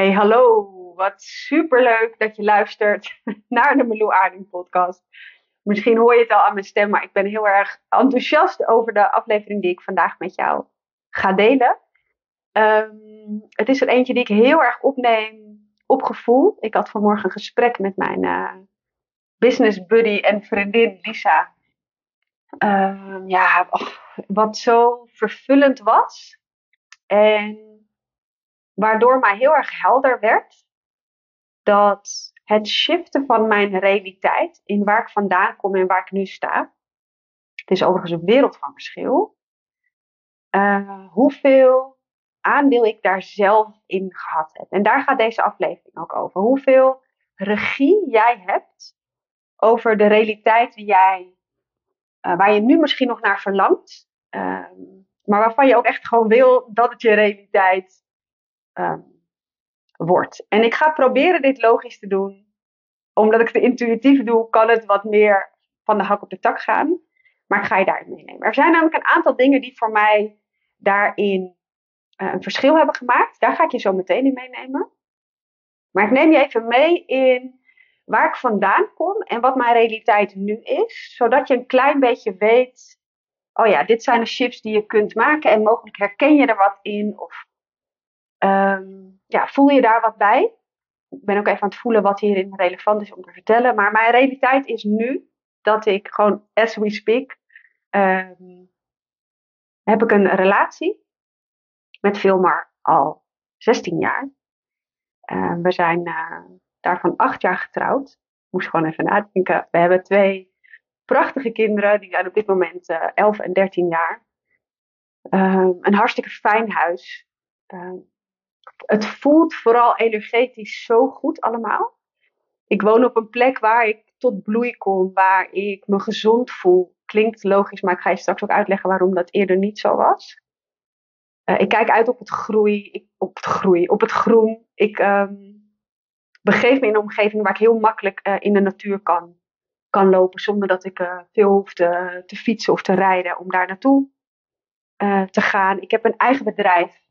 Hey, hallo. Wat superleuk dat je luistert naar de Meloe Aarding podcast. Misschien hoor je het al aan mijn stem, maar ik ben heel erg enthousiast over de aflevering die ik vandaag met jou ga delen. Ehm, het is er eentje die ik heel erg opneem op gevoel. Ik had vanmorgen een gesprek met mijn uh, business buddy en vriendin Lisa. Ehm, ja, wat zo vervullend was. En waardoor mij heel erg helder werd dat het shiften van mijn realiteit in waar ik vandaan kom en waar ik nu sta. Het is overigens een wereld van verschil. Uh, hoeveel aandeel ik daar zelf in gehad heb. En daar gaat deze aflevering ook over. Hoeveel regie jij hebt over de realiteit die jij, uh, waar je nu misschien nog naar verlangt. Uh, maar waarvan je ook echt gewoon wil dat het je realiteit um, wordt. En ik ga proberen dit logisch te doen. Omdat ik het intuïtief doe, kan het wat meer van de hak op de tak gaan. Maar ik ga je daarin meenemen. Er zijn namelijk een aantal dingen die voor mij daarin uh, een verschil hebben gemaakt. Daar ga ik je zo meteen in meenemen. Maar ik neem je even mee in waar ik vandaan kom en wat mijn realiteit nu is. Zodat je een klein beetje weet. Oh ja, dit zijn de shifts die je kunt maken. En mogelijk herken je er wat in. Of Um, ja, voel je daar wat bij? Ik ben ook even aan het voelen wat hierin relevant is om te vertellen. Maar mijn realiteit is nu dat ik gewoon, as we speak, um, heb ik een relatie met Vilmar al 16 jaar. Uh, we zijn uh, daarvan acht jaar getrouwd. Moest gewoon even nadenken. We hebben twee prachtige kinderen, die zijn op dit moment uh, 11 en 13 jaar. Een hartstikke fijn huis het voelt vooral energetisch zo goed allemaal. Ik woon op een plek waar ik tot bloei kom, waar ik me gezond voel. Klinkt logisch, maar ik ga je straks ook uitleggen waarom dat eerder niet zo was. Uh, ik kijk uit op het groei, ik, op het groei, op het groen. Ik um, begeef me in een omgeving waar ik heel makkelijk uh, in de natuur kan, kan lopen, zonder dat ik uh, veel hoef te, te, fietsen of te rijden om daar naartoe te gaan. Ik heb een eigen bedrijf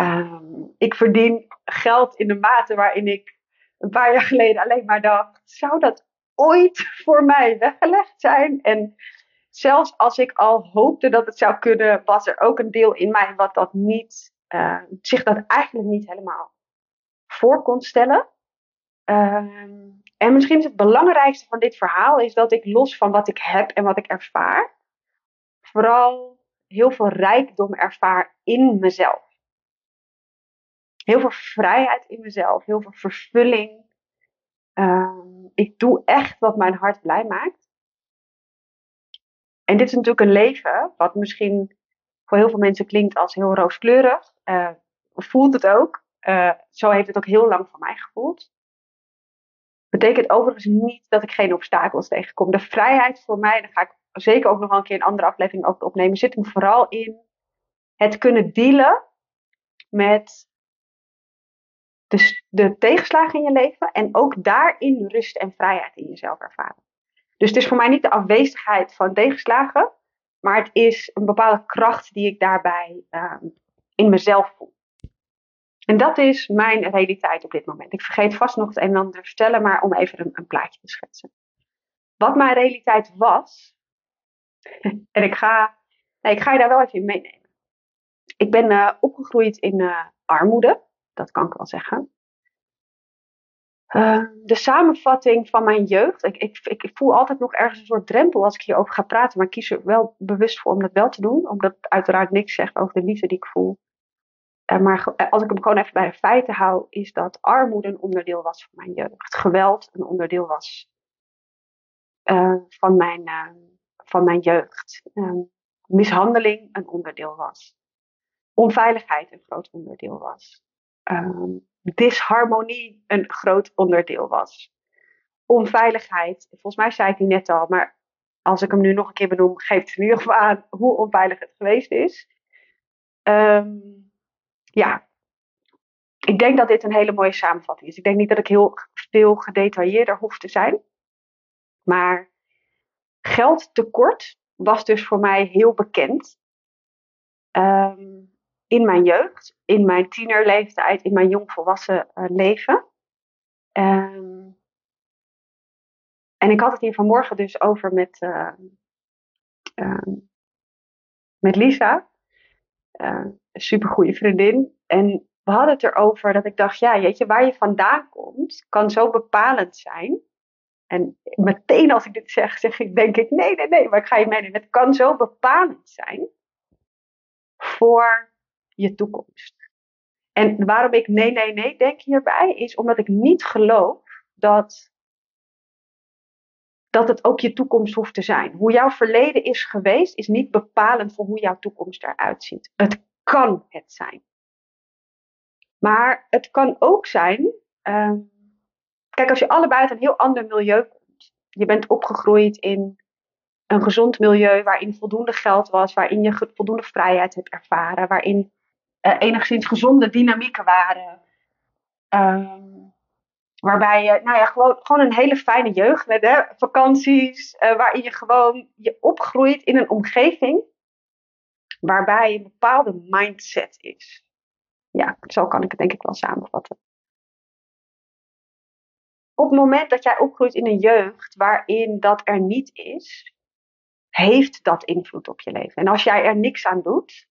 Um, ik verdien geld in de mate waarin ik een paar jaar geleden alleen maar dacht: zou dat ooit voor mij weggelegd zijn? En zelfs als ik al hoopte dat het zou kunnen, was er ook een deel in mij wat dat niet, uh, zich dat eigenlijk niet helemaal voor kon stellen. Um, en misschien is het belangrijkste van dit verhaal is dat ik los van wat ik heb en wat ik ervaar, vooral heel veel rijkdom ervaar in mezelf heel veel vrijheid in mezelf, heel veel vervulling. Um, ik doe echt wat mijn hart blij maakt. En dit is natuurlijk een leven wat misschien voor heel veel mensen klinkt als heel rooskleurig. Uh, voelt het ook. Uh, zo heeft het ook heel lang voor mij gevoeld. Betekent overigens niet dat ik geen obstakels tegenkom. De vrijheid voor mij, daar ga ik zeker ook nog wel een keer een andere aflevering over opnemen, zit hem vooral in het kunnen dealen met dus de tegenslagen in je leven en ook daarin rust en vrijheid in jezelf ervaren. Dus het is voor mij niet de afwezigheid van tegenslagen, maar het is een bepaalde kracht die ik daarbij uh, in mezelf voel. En dat is mijn realiteit op dit moment. Ik vergeet vast nog het een en ander te vertellen, maar om even een, een plaatje te schetsen. Wat mijn realiteit was, en ik ga, nee, ik ga je daar wel even in meenemen. Ik ben uh, opgegroeid in uh, armoede. Dat kan ik wel zeggen. Uh, de samenvatting van mijn jeugd. Ik, ik, ik, voel altijd nog ergens een soort drempel als ik hierover ga praten. Maar ik kies er wel bewust voor om dat wel te doen. Omdat het uiteraard niks zegt over de liefde die ik voel. Uh, maar eh, als ik hem gewoon even bij de feiten hou. Is dat armoede een onderdeel was van mijn jeugd. Geweld een onderdeel was uh, van, mijn, van mijn jeugd. Ehm, mishandeling een onderdeel was. Onveiligheid een groot onderdeel was um, disharmonie een groot onderdeel was. Onveiligheid, volgens mij zei ik die net al, maar als ik hem nu nog een keer benoem, geeft het in ieder geval aan hoe onveilig het geweest is. Um, ja, ik denk dat dit een hele mooie samenvatting is. Ik denk niet dat ik heel veel gedetailleerder hoef te zijn. Maar geldtekort was dus voor mij heel bekend. Um, in mijn jeugd, in mijn tienerleeftijd, in mijn jongvolwassen uh, leven. Um, en ik had het hier vanmorgen dus over met, uh, uh, met Lisa, uh, een supergoeie vriendin. En we hadden het erover dat ik dacht, ja, weet je, waar je vandaan komt, kan zo bepalend zijn. En meteen als ik dit zeg, zeg ik, denk ik, nee, nee, nee, maar ik ga je meenemen. Het kan zo bepalend zijn voor je toekomst. En waarom ik nee, nee, nee denk hierbij, is omdat ik niet geloof dat dat het ook je toekomst hoeft te zijn. Hoe jouw verleden is geweest, is niet bepalend voor hoe jouw toekomst eruit ziet. Het kan het zijn. Maar het kan ook zijn. Uh, kijk, als je allebei uit een heel ander milieu komt. Je bent opgegroeid in een gezond milieu waarin voldoende geld was, waarin je voldoende vrijheid hebt ervaren, waarin uh, enigszins gezonde dynamieken waren. Um, Waarbij je, nou ja, gewoon, gewoon een hele fijne jeugd met hè, vakanties, uh, waarin je gewoon je opgroeit in een omgeving waarbij een bepaalde mindset is. Ja, zo kan ik het denk ik wel samenvatten. Op het moment dat jij opgroeit in een jeugd waarin dat er niet is, heeft dat invloed op je leven. En als jij er niks aan doet,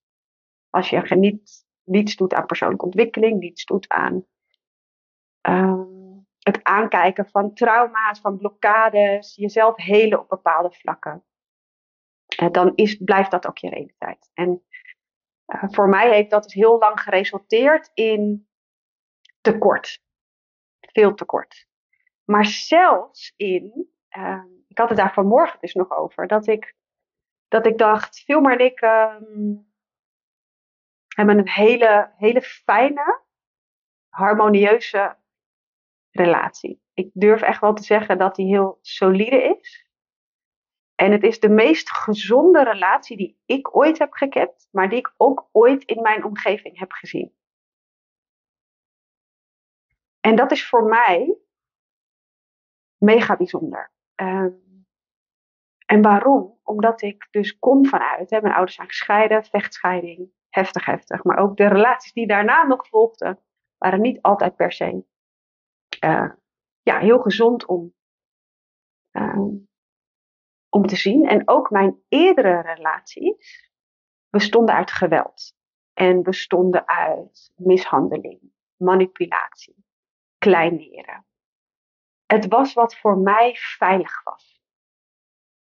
als je niet, niets doet aan persoonlijke ontwikkeling, niets doet aan um, het aankijken van trauma's, van blokkades, jezelf helen op bepaalde vlakken. Uh, dan is, blijft dat ook je realiteit. En uh, voor mij heeft dat dus heel lang geresulteerd in tekort. Veel tekort. Maar zelfs in, uh, ik had het daar vanmorgen dus nog over, dat ik, dat ik dacht, veel en ik hebben een hele, hele fijne, harmonieuze relatie. Ik durf echt wel te zeggen dat die heel solide is. En het is de meest gezonde relatie die ik ooit heb gekend, maar die ik ook ooit in mijn omgeving heb gezien. En dat is voor mij mega bijzonder. Um, en waarom? Omdat ik dus kom vanuit, hè, mijn ouders zijn gescheiden, vechtscheiding, heftig, heftig. Maar ook de relaties die daarna nog volgden, waren niet altijd per se uh, ja, heel gezond om, uh, om te zien. En ook mijn eerdere relaties bestonden uit geweld. En bestonden uit mishandeling, manipulatie, kleineren. Het was wat voor mij veilig was.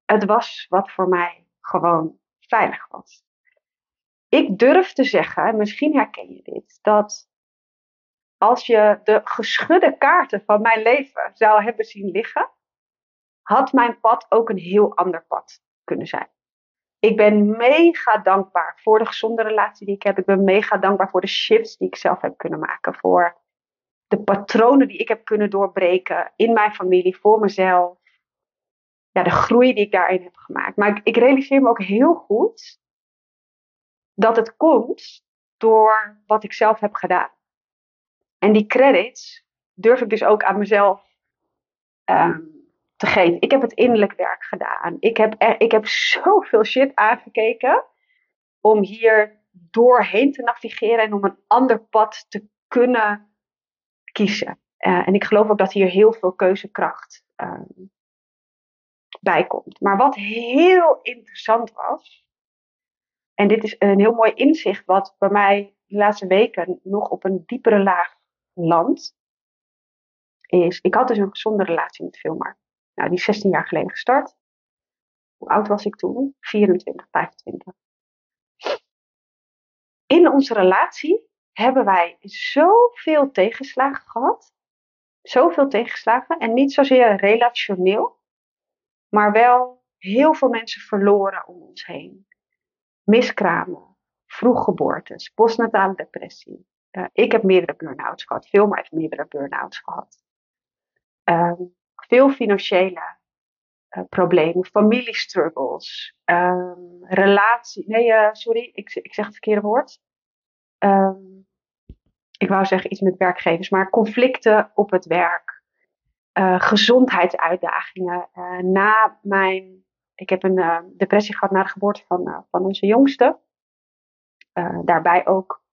Het was wat voor mij gewoon veilig was. Ik durf te zeggen, misschien herken je dit, dat als je de geschudde kaarten van mijn leven zou hebben zien liggen, had mijn pad ook een heel ander pad kunnen zijn. Ik ben mega dankbaar voor de gezonde relatie die ik heb. Ik ben mega dankbaar voor de shifts die ik zelf heb kunnen maken. Voor de patronen die ik heb kunnen doorbreken in mijn familie, voor mezelf. Ja, de groei die ik daarin heb gemaakt. Maar ik, ik realiseer me ook heel goed dat het komt door wat ik zelf heb gedaan. En die credits durf ik dus ook aan mezelf um, te geven. Ik heb het innerlijk werk gedaan. Ik heb, er, ik heb zoveel shit aangekeken om hier doorheen te navigeren en om een ander pad te kunnen kiezen. Uh, en ik geloof ook dat hier heel veel keuzekracht um, bij komt. Maar wat heel interessant was, en dit is een heel mooi inzicht wat bij mij de laatste weken nog op een diepere laag land is, ik had dus een gezonde relatie met Filmar. Nou, die is 16 jaar geleden gestart. Hoe oud was ik toen? 24, 25. In onze relatie hebben wij zoveel tegenslagen gehad. Zoveel tegenslagen. En niet zozeer relationeel, maar wel heel veel mensen verloren om ons heen. Miskramen, vroeggeboortes, postnatale depressie, uh, ik heb meerdere burn-outs gehad. Veel maar heeft meerdere burn-outs gehad. Um, veel financiële uh, problemen, familiestruggles, um, relatie. Nee, uh, sorry, ik, ik zeg het verkeerde woord. Um, ik wou zeggen iets met werkgevers, maar conflicten op het werk, gezondheidsuitdagingen. na mijn, ik heb een depressie gehad na de geboorte van, van onze jongste. daarbij ook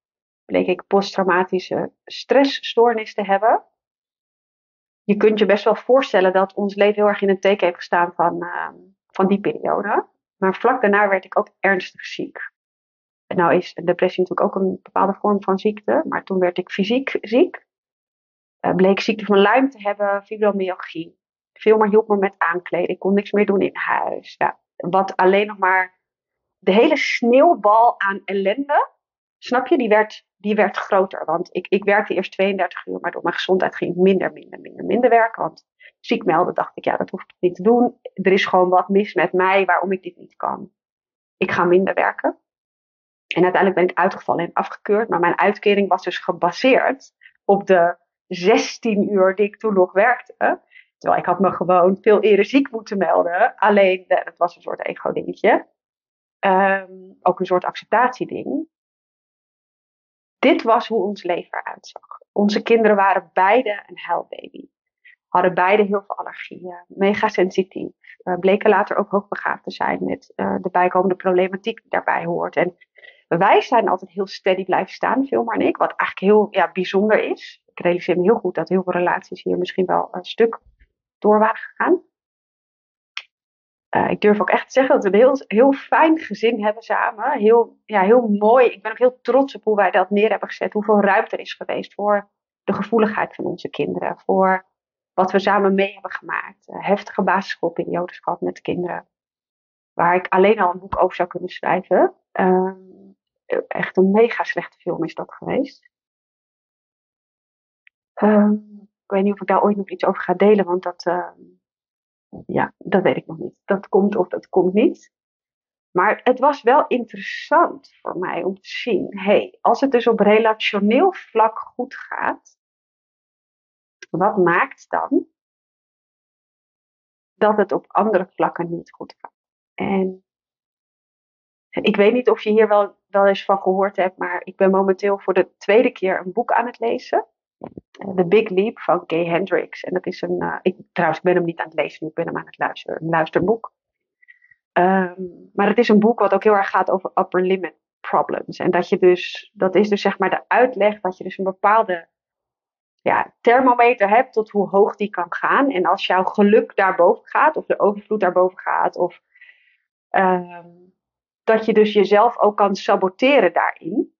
bleek ik posttraumatische stressstoornis te hebben. Je kunt je best wel voorstellen dat ons leven heel erg in een teken heeft gestaan van, van die periode. Maar vlak daarna werd ik ook ernstig ziek. En nou is depressie natuurlijk ook een bepaalde vorm van ziekte, maar toen werd ik fysiek ziek. Bleek ziekte van Lyme te hebben, fibromyalgie. Veel maar hielp me met aankleden. Ik kon niks meer doen in huis. Ja, wat alleen nog maar de hele sneeuwbal aan ellende, snap je, die werd, die werd groter. Want ik, ik werkte eerst 32 uur, maar door mijn gezondheid ging ik minder, minder, minder, minder werken. Want ziek melden dacht ik, ja, dat hoef ik niet te doen. Er is gewoon wat mis met mij waarom ik dit niet kan. Ik ga minder werken. En uiteindelijk ben ik uitgevallen en afgekeurd. Maar mijn uitkering was dus gebaseerd op de 16 uur die ik toen nog werkte. Terwijl ik had me gewoon veel eerder ziek moeten melden. Alleen, dat was een soort ego-dingetje. Um, ook een soort acceptatieding. Dit was hoe ons leven eruit zag. Onze kinderen waren beide een huilbaby. Hadden beide heel veel allergieën. Mega sensitief. Uh, bleken later ook hoogbegaafd te zijn met uh, de bijkomende problematiek die daarbij hoort. En wij zijn altijd heel steady blijven staan, Vilma en ik. Wat eigenlijk heel ja, bijzonder is. Ik realiseer me heel goed dat heel veel relaties hier misschien wel een stuk door waren gegaan. Uh, ik durf ook echt te zeggen dat we een heel, heel fijn gezin hebben samen. Heel, ja, heel mooi. Ik ben ook heel trots op hoe wij dat neer hebben gezet. Hoeveel ruimte er is geweest voor de gevoeligheid van onze kinderen. Voor wat we samen mee hebben gemaakt. Uh, heftige basisschoolperiodes gehad met kinderen. Waar ik alleen al een boek over zou kunnen schrijven. Uh, echt een mega slechte film is dat geweest. Ehm, weet niet of ik daar ooit nog iets over ga delen, want dat, ehm, ja, dat weet ik nog niet. Dat komt of dat komt niet. Maar het was wel interessant voor mij om te zien, hey, als het dus op relationeel vlak goed gaat, wat maakt dan dat het op andere vlakken niet goed gaat? En ik weet niet of je hier wel, wel eens van gehoord hebt, maar ik ben momenteel voor de tweede keer een boek aan het lezen. The Big Leap van Gay Hendricks. En dat is een, uh, ik, trouwens, ik ben hem niet aan het lezen, ik ben hem aan het luisteren, een luisterboek. Um, maar het is een boek wat ook heel erg gaat over upper limit problems. En dat je dus, dat is dus zeg maar de uitleg dat je dus een bepaalde ja, thermometer hebt tot hoe hoog die kan gaan. En als jouw geluk daarboven gaat, of de overvloed daarboven gaat, of um, dat je dus jezelf ook kan saboteren daarin.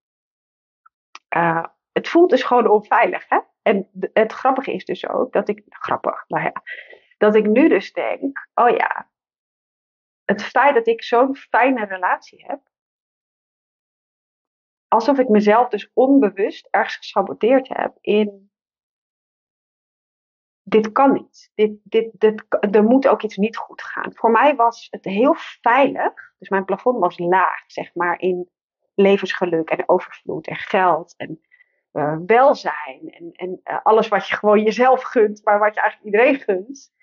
Uh, het voelt dus gewoon onveilig. Hè? En het grappige is dus ook dat ik, grappig, ja, dat ik nu dus denk, oh ja, het feit dat ik zo'n fijne relatie heb, alsof ik mezelf dus onbewust ergens gesaboteerd heb in, dit kan niet, dit, dit, dit, er moet ook iets niet goed gaan. Voor mij was het heel veilig, dus mijn plafond was laag, zeg maar, in levensgeluk en overvloed en geld en uh, welzijn en, en uh, alles wat je gewoon jezelf gunt, maar wat je eigenlijk iedereen gunt.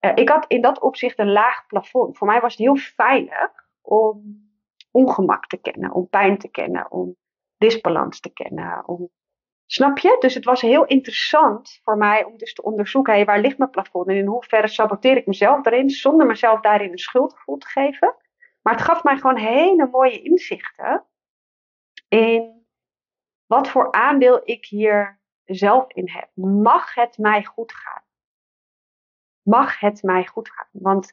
Uh, ik had in dat opzicht een laag plafond. Voor mij was het heel veilig om ongemak te kennen, om pijn te kennen, om disbalans te kennen. Om... Snap je? Dus het was heel interessant voor mij om dus te onderzoeken, waar ligt mijn plafond en in hoeverre saboteer ik mezelf daarin, zonder mezelf daarin een schuldgevoel te geven. Maar het gaf mij gewoon hele mooie inzichten in wat voor aandeel ik hier zelf in heb. Mag het mij goed gaan? Mag het mij goed gaan? Want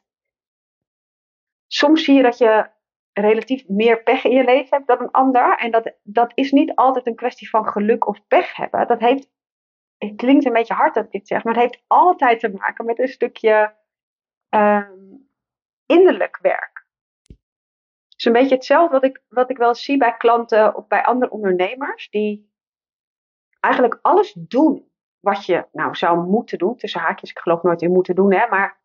soms zie je dat je relatief meer pech in je leven hebt dan een ander. En dat, dat is niet altijd een kwestie van geluk of pech hebben. Dat heeft, het klinkt een beetje hard dat ik dit zeg, maar het heeft altijd te maken met een stukje um, innerlijk werk. Is een beetje hetzelfde wat ik, wat ik wel zie bij klanten of bij andere ondernemers. Die eigenlijk alles doen wat je nou zou moeten doen. Tussen haakjes, ik geloof nooit in moeten doen, hè, maar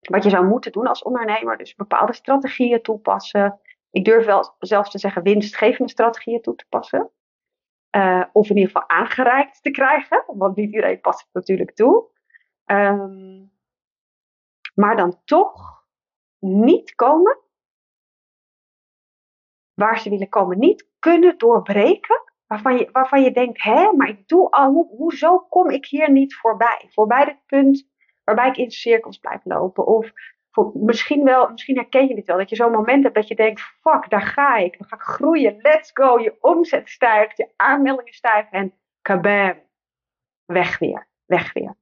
wat je zou moeten doen als ondernemer. Dus bepaalde strategieën toepassen. Ik durf wel zelfs te zeggen winstgevende strategieën toe te passen. Uh, of in ieder geval aangereikt te krijgen. Want niet iedereen past het natuurlijk toe. Um, maar dan toch niet komen waar ze willen komen. Niet kunnen doorbreken waarvan je, waarvan je denkt, hè, maar ik doe al, ho hoezo kom ik hier niet voorbij? Voorbij het punt waarbij ik in cirkels blijf lopen. Of misschien, wel, misschien herken je dit wel, dat je zo'n moment hebt dat je denkt, fuck, daar ga ik, dan ga ik groeien, let's go, je omzet stijgt, je aanmeldingen stijgen en kabam, weg weer, weg weer.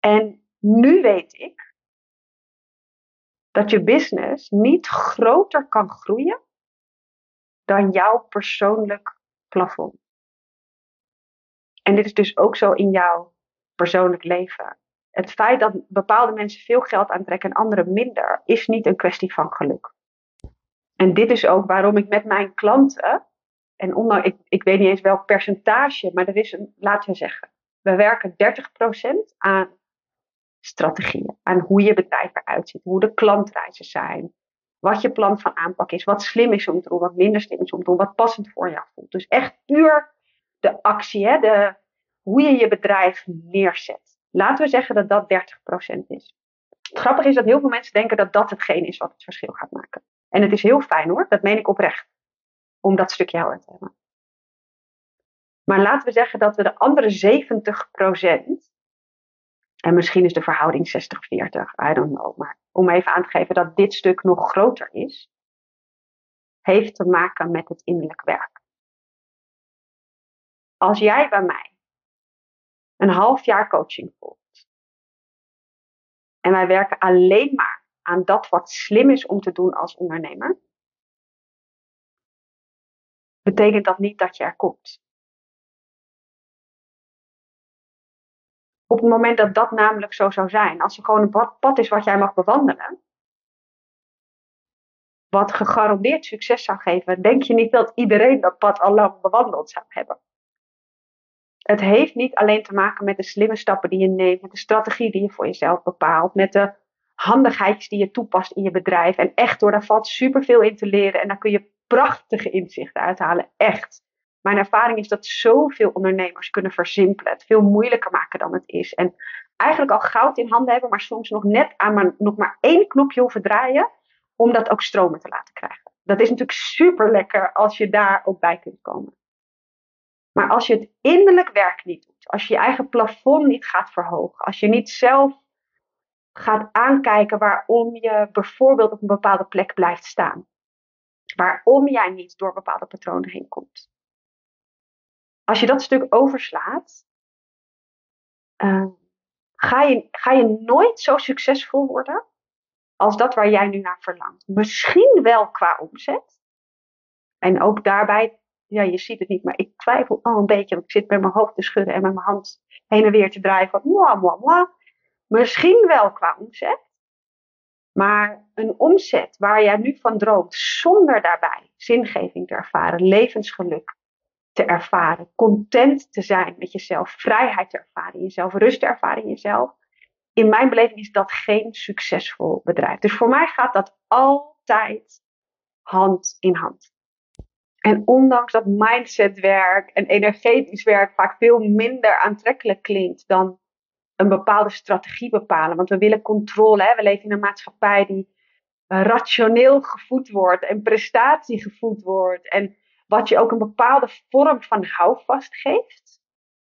En nu weet ik dat je business niet groter kan groeien dan jouw persoonlijk plafond. En dit is dus ook zo in jouw persoonlijk leven. Het feit dat bepaalde mensen veel geld aantrekken en anderen minder, is niet een kwestie van geluk. En dit is ook waarom ik met mijn klanten, en ondanks, ik, ik weet niet eens welk percentage, maar er is een, laten we zeggen, we werken 30% aan strategieën, aan hoe je bedrijf eruit ziet, hoe de klantreizen zijn, wat je plan van aanpak is, wat slim is om te doen, wat minder slim is om te doen, wat passend voor jou voelt. Dus echt puur de actie, hè, de, hoe je je bedrijf neerzet. Laten we zeggen dat dat 30% is. Het grappige is dat heel veel mensen denken dat dat hetgeen is wat het verschil gaat maken. En het is heel fijn hoor, dat meen ik oprecht, om dat stukje helder te hebben. Maar laten we zeggen dat we de andere 70%, en misschien is de verhouding 60-40, I don't know, maar om even aan te geven dat dit stuk nog groter is, heeft te maken met het innerlijk werk. Als jij bij mij een half jaar coaching volgt. En wij werken alleen maar aan dat wat slim is om te doen als ondernemer. Betekent dat niet dat je er komt. Op het moment dat dat namelijk zo zou zijn, als er gewoon een pad is wat jij mag bewandelen, wat gegarandeerd succes zou geven, denk je niet dat iedereen dat pad al lang bewandeld zou hebben. Het heeft niet alleen te maken met de slimme stappen die je neemt, met de strategie die je voor jezelf bepaalt, met de handigheidjes die je toepast in je bedrijf. En echt door daar valt superveel in te leren en daar kun je prachtige inzichten uithalen. Echt. Mijn ervaring is dat zoveel ondernemers kunnen versimpelen, het veel moeilijker maken dan het is. En eigenlijk al goud in handen hebben, maar soms nog net aan maar, nog maar één knopje hoeven draaien om dat ook stromen te laten krijgen. Dat is natuurlijk super lekker als je daar ook bij kunt komen. Maar als je het innerlijk werk niet doet, als je je eigen plafond niet gaat verhogen, als je niet zelf gaat aankijken waarom je bijvoorbeeld op een bepaalde plek blijft staan, waarom jij niet door bepaalde patronen heen komt. Als je dat stuk overslaat, uh, ga, je, ga je nooit zo succesvol worden als dat waar jij nu naar verlangt. Misschien wel qua omzet. En ook daarbij ja, je ziet het niet, maar ik twijfel al een beetje. Want ik zit met mijn hoofd te schudden en met mijn hand heen en weer te draaien. Van, mwah, mwah, mwah. Misschien wel qua omzet. Maar een omzet waar jij nu van droomt, zonder daarbij zingeving te ervaren, levensgeluk te ervaren, content te zijn met jezelf, vrijheid te ervaren in jezelf, rust te ervaren in jezelf. In mijn beleving is dat geen succesvol bedrijf. Dus voor mij gaat dat altijd hand in hand. En ondanks dat mindsetwerk en energetisch werk vaak veel minder aantrekkelijk klinkt dan een bepaalde strategie bepalen. Want we willen controle. Hè? We leven in een maatschappij die eh, rationeel gevoed wordt en prestatie gevoed wordt. En wat je ook een bepaalde vorm van houvast geeft.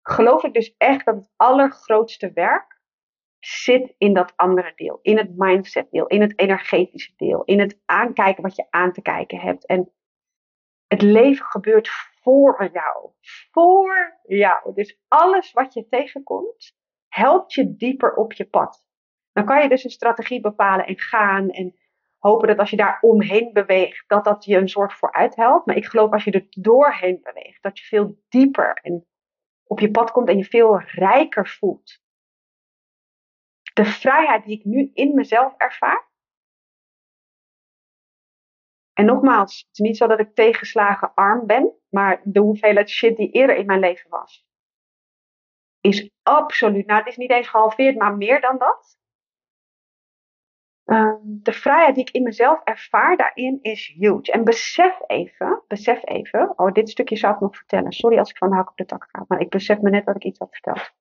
Geloof ik dus echt dat het allergrootste werk zit in dat andere deel. In het mindset deel, in het energetische deel. In het aankijken wat je aan te kijken hebt. En het leven gebeurt voor jou. Voor jou. Dus alles wat je tegenkomt, helpt je dieper op je pad. Dan kan je dus een strategie bepalen en gaan en hopen dat als je daar omheen beweegt, dat dat je een soort vooruit helpt. Maar ik geloof als je er doorheen beweegt, dat je veel dieper en op je pad komt en je veel rijker voelt. De vrijheid die ik nu in mezelf ervaar, en nogmaals, het is niet zo dat ik tegenslagen arm ben, maar de hoeveelheid shit die eerder in mijn leven was, is absoluut, nou het is niet eens gehalveerd, maar meer dan dat. Ehm, de vrijheid die ik in mezelf ervaar daarin is huge. En besef even, besef even, oh dit stukje zou ik nog vertellen. Sorry als ik van de hak op de tak ga, maar ik besef me net dat ik iets had verteld.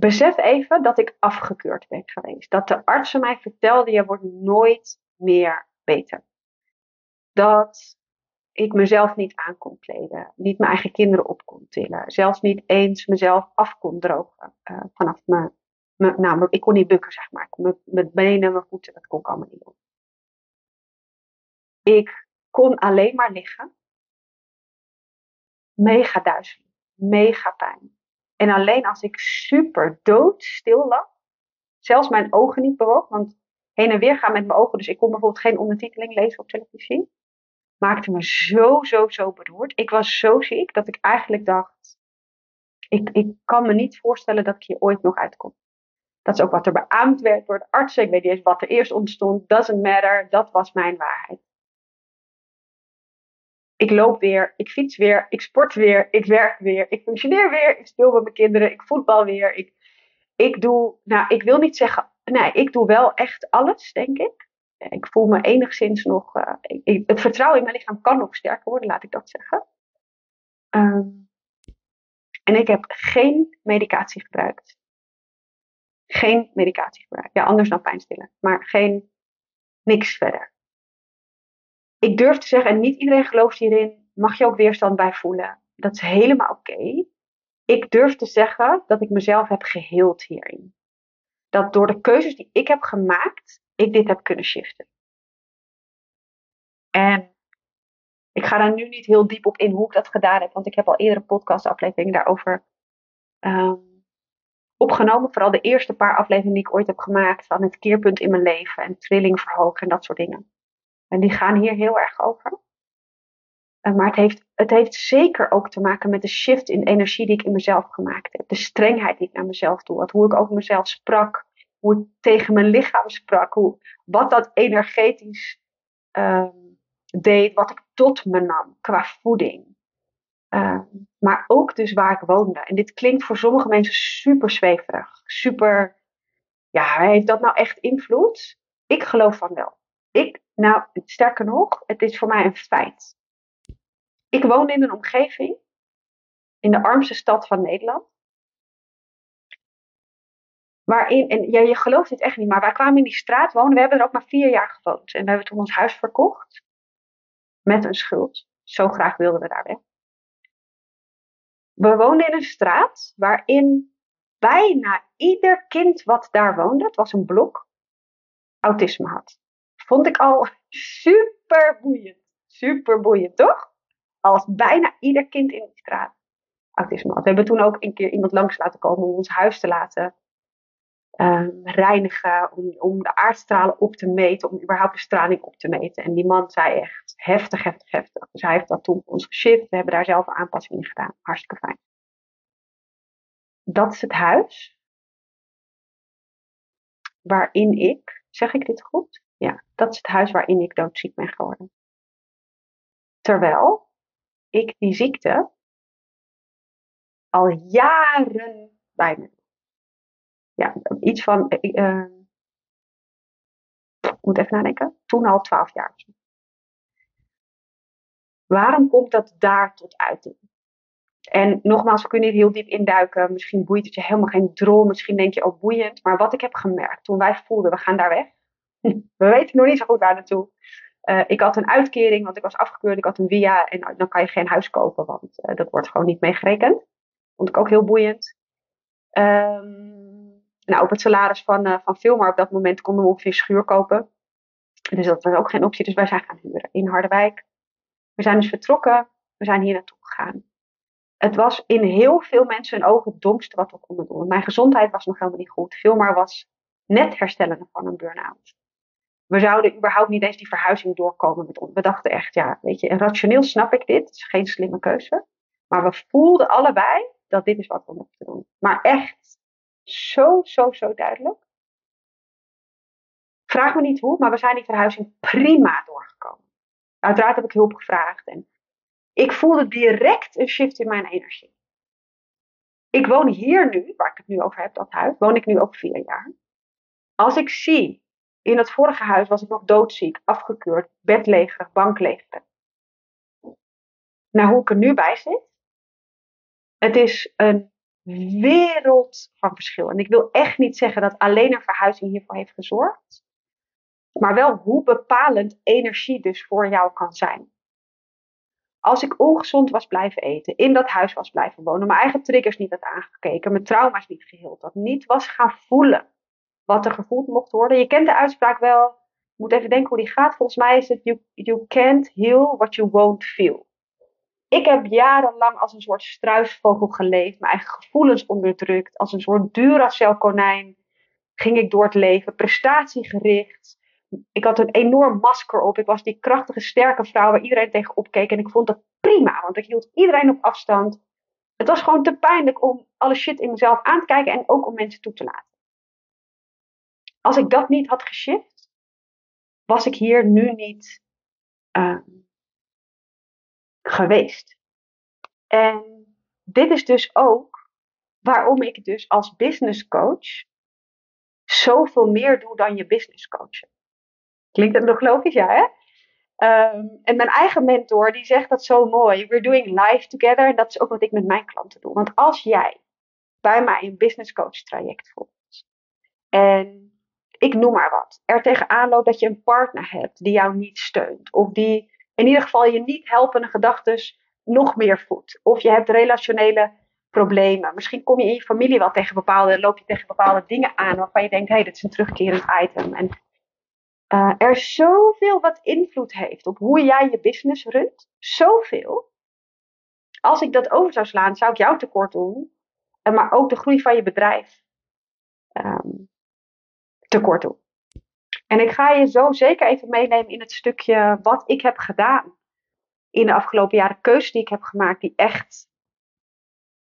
besef even dat ik afgekeurd ben geweest. Dat de artsen mij vertelden, je wordt nooit meer beter. Dat ik mezelf niet aan kon kleden. Niet mijn eigen kinderen op kon tillen. Zelfs niet eens mezelf af kon drogen uh, vanaf mijn nou, ik kon niet bukken, zeg maar. Mijn benen, mijn voeten, dat kon ik allemaal niet doen. Ik kon alleen maar liggen. Mega duizelig, mega pijn. En alleen als ik super doodstil lag, zelfs mijn ogen niet bewoog, want heen en weer gaan met mijn ogen, dus ik kon bijvoorbeeld geen ondertiteling lezen op televisie, maakte me zo, zo, zo beroerd. Ik was zo ziek dat ik eigenlijk dacht, ik, ik kan me niet voorstellen dat ik hier ooit nog uitkom. Dat is ook wat er beaamd werd door de artsen. Ik weet niet eens wat er eerst ontstond. Doesn't matter. Dat was mijn waarheid. Ik loop weer, ik fiets weer, ik sport weer, ik werk weer, ik functioneer weer, ik speel met mijn kinderen, ik voetbal weer. Ik, ik doe, nou, ik wil niet zeggen, nee, ik doe wel echt alles, denk ik. Ik voel me enigszins nog, ik, het vertrouwen in mijn lichaam kan nog sterker worden, laat ik dat zeggen. Um, en ik heb geen medicatie gebruikt. Geen medicatie gebruikt. Ja, anders dan pijnstillen. Maar geen, niks verder. Ik durf te zeggen, en niet iedereen gelooft hierin, mag je ook weerstand bij voelen. Dat is helemaal oké. Ik durf te zeggen dat ik mezelf heb geheeld hierin. Dat door de keuzes die ik heb gemaakt, ik dit heb kunnen shiften. En ik ga daar nu niet heel diep op in hoe ik dat gedaan heb, want ik heb al eerder een podcastaflevering daarover um, opgenomen. Vooral de eerste paar afleveringen die ik ooit heb gemaakt van het keerpunt in mijn leven en trilling verhogen en dat soort dingen. En die gaan hier heel erg over. Uh, maar het heeft, het heeft zeker ook te maken met de shift in energie die ik in mezelf gemaakt heb. De strengheid die ik naar mezelf toe had. Hoe ik over mezelf sprak. Hoe ik tegen mijn lichaam sprak. Hoe, wat dat energetisch um, deed. Wat ik tot me nam qua voeding. Uh, maar ook dus waar ik woonde. En dit klinkt voor sommige mensen super zweverig. Super, ja, heeft dat nou echt invloed? Ik geloof van wel. Ik, nou, sterker nog, het is voor mij een feit. Ik woon in een omgeving, in de armste stad van Nederland. Waarin, en ja, je gelooft dit echt niet, maar wij kwamen in die straat wonen. We hebben er ook maar vier jaar gewoond. En we hebben toen ons huis verkocht. Met een schuld. Zo graag wilden we daar weg. We woonden in een straat waarin bijna ieder kind wat daar woonde, het was een blok, autisme had. Vond ik al super boeiend. Super boeiend, toch? Als bijna ieder kind in die straat autisme had. We hebben toen ook een keer iemand langs laten komen om ons huis te laten um, reinigen, om, om de aardstralen op te meten, om überhaupt de straling op te meten. En die man zei echt heftig, heftig, heftig. Dus hij heeft dat toen voor ons geshift. We hebben daar zelf een aanpassing in gedaan. Hartstikke fijn. Dat is het huis waarin ik, zeg ik dit goed? Ja, dat is het huis waarin ik doodziek ben geworden. Terwijl ik die ziekte al jaren bij me ja, iets van, uh, ik moet even nadenken, toen al twaalf jaar. Waarom komt dat daar tot uiting? En nogmaals, we kunnen hier heel diep induiken. Misschien boeit het je helemaal geen drol. Misschien denk je ook boeiend. Maar wat ik heb gemerkt toen wij voelden, we gaan daar weg. we weten nog niet zo goed waar naartoe. Uh, ik had een uitkering, want ik was afgekeurd. Ik had een via en dan kan je geen huis kopen, want uh, dat wordt gewoon niet meegerekend. Vond ik ook heel boeiend. Um, nou, op het salaris van, uh, van Filmar op dat moment konden we ongeveer schuur kopen. Dus dat was ook geen optie. Dus wij zijn gaan huren in Harderwijk. We zijn dus vertrokken. We zijn hier naartoe gegaan. Het was in heel veel mensen hun ogen het domste wat we konden doen. Mijn gezondheid was nog helemaal niet goed. Filmar was net herstellende van een burn-out. We zouden überhaupt niet eens die verhuizing doorkomen met ons. We dachten echt, ja, weet je, rationeel snap ik dit. Het is geen slimme keuze. Maar we voelden allebei dat dit is wat we mochten doen. Maar echt zo, zo, zo duidelijk. Vraag me niet hoe, maar we zijn die verhuizing prima doorgekomen. Uiteraard heb ik hulp gevraagd en ik voelde direct een shift in mijn energie. Ik woon hier nu, waar ik het nu over heb, dat huis, woon ik nu ook vier jaar. Als ik zie, in het vorige huis was ik nog doodziek, afgekeurd, bedlegerig, banklegerig. Nou, hoe ik er nu bij zit, het is een wereld van verschil. En ik wil echt niet zeggen dat alleen een verhuizing hiervoor heeft gezorgd. Maar wel hoe bepalend energie dus voor jou kan zijn. als ik ongezond was blijven eten, in dat huis was blijven wonen, mijn eigen triggers niet had aangekeken, mijn trauma's niet geheeld had, niet was gaan voelen wat er gevoeld mocht worden. Je kent de uitspraak wel, je moet even denken hoe die gaat. Volgens mij is het, you, you can't heal what you won't feel. Ik heb jarenlang als een soort struisvogel geleefd, mijn eigen gevoelens onderdrukt, als een soort Duracell konijn ging ik door het leven, prestatiegericht. Ik had een enorm masker op. Ik was die krachtige, sterke vrouw waar iedereen tegen opkeek. En ik vond dat prima, want ik hield iedereen op afstand. Het was gewoon te pijnlijk om alle shit in mezelf aan te kijken en ook om mensen toe te laten. Als ik dat niet had geshift, was ik hier nu niet uh, geweest. En dit is dus ook waarom ik dus als business coach zoveel meer doe dan je business coachen. Klinkt dat nog logisch, ja hè? Um, en mijn eigen mentor die zegt dat zo mooi. We're doing life together. En dat is ook wat ik met mijn klanten doe. Want als jij bij mij een business coach traject volgt. En ik noem maar wat. Er tegenaan loopt dat je een partner hebt die jou niet steunt. Of die in ieder geval je niet helpende gedachten nog meer voedt. Of je hebt relationele problemen. Misschien kom je in je familie wel tegen bepaalde, loop je tegen bepaalde dingen aan waarvan je denkt, hé, hey, dit is een terugkerend item. En uh, er zoveel wat invloed heeft op hoe jij je business runt. Zoveel. Als ik dat over zou slaan, zou ik jou tekort doen. Maar ook de groei van je bedrijf um, tekort doen. En ik ga je zo zeker even meenemen in het stukje wat ik heb gedaan in de afgelopen jaren. Keuzes die ik heb gemaakt die echt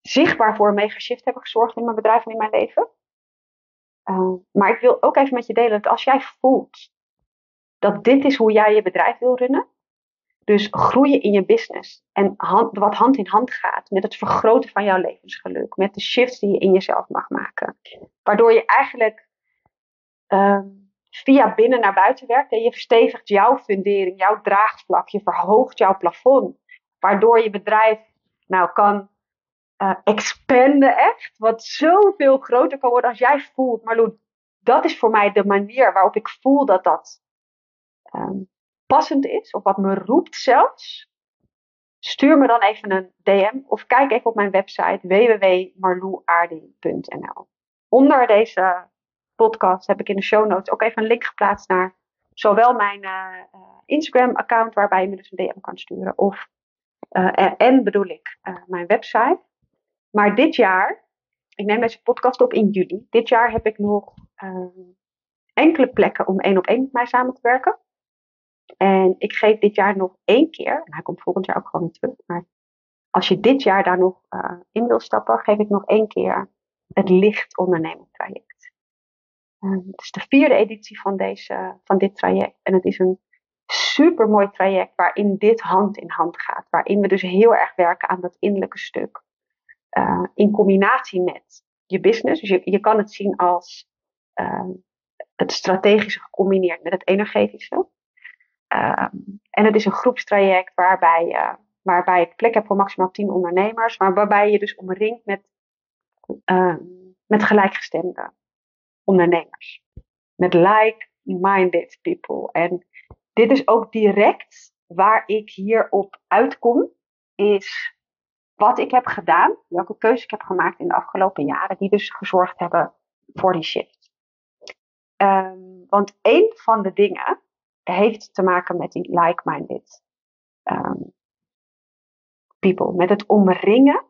zichtbaar voor een mega shift hebben gezorgd in mijn bedrijf en in mijn leven. Uh, maar ik wil ook even met je delen dat als jij voelt dat dit is hoe jij je bedrijf wil runnen, dus groeien in je business en wat hand in hand gaat met het vergroten van jouw levensgeluk, met de shifts die je in jezelf mag maken, waardoor je eigenlijk uh, via binnen naar buiten werkt en je verstevigt jouw fundering, jouw draagvlak, je verhoogt jouw plafond, waardoor je bedrijf nou kan uh, expanden echt. Wat zoveel groter kan worden als jij voelt. Maar dat is voor mij de manier waarop ik voel dat dat um, passend is. Of wat me roept zelfs. Stuur me dan even een DM of kijk even op mijn website www.marloeaarding.nl. Onder deze podcast heb ik in de show notes ook even een link geplaatst naar zowel mijn uh, Instagram-account, waarbij je me dus een DM kan sturen, of uh, en bedoel ik mijn website. Maar dit jaar, ik neem deze podcast op in juli. Dit jaar heb ik nog uh, enkele plekken om één op één met mij samen te werken. En ik geef dit jaar nog één keer, en hij komt volgend jaar ook gewoon weer terug. Maar als je dit jaar daar nog uh, in wil stappen, geef ik nog één keer het licht onderneming traject. Uh, het is de vierde editie van, deze, van dit traject. En het is een super mooi traject waarin dit hand in hand gaat. Waarin we dus heel erg werken aan dat innerlijke stuk uh, in combinatie met je business. Dus je, je kan het zien als uh, het strategische gecombineerd met het energetische. Uh, en het is een groepstraject waarbij, uh, waarbij ik plek heb voor maximaal 10 ondernemers, maar waarbij je dus omringt met, met gelijkgestemde ondernemers. Met like-minded people. En dit is ook direct waar ik hier op uitkom, is wat ik heb gedaan, welke keuzes ik heb gemaakt in de afgelopen jaren, die dus gezorgd hebben voor die shift. Um, want een van de dingen heeft te maken met die like-minded um, people. Met het omringen.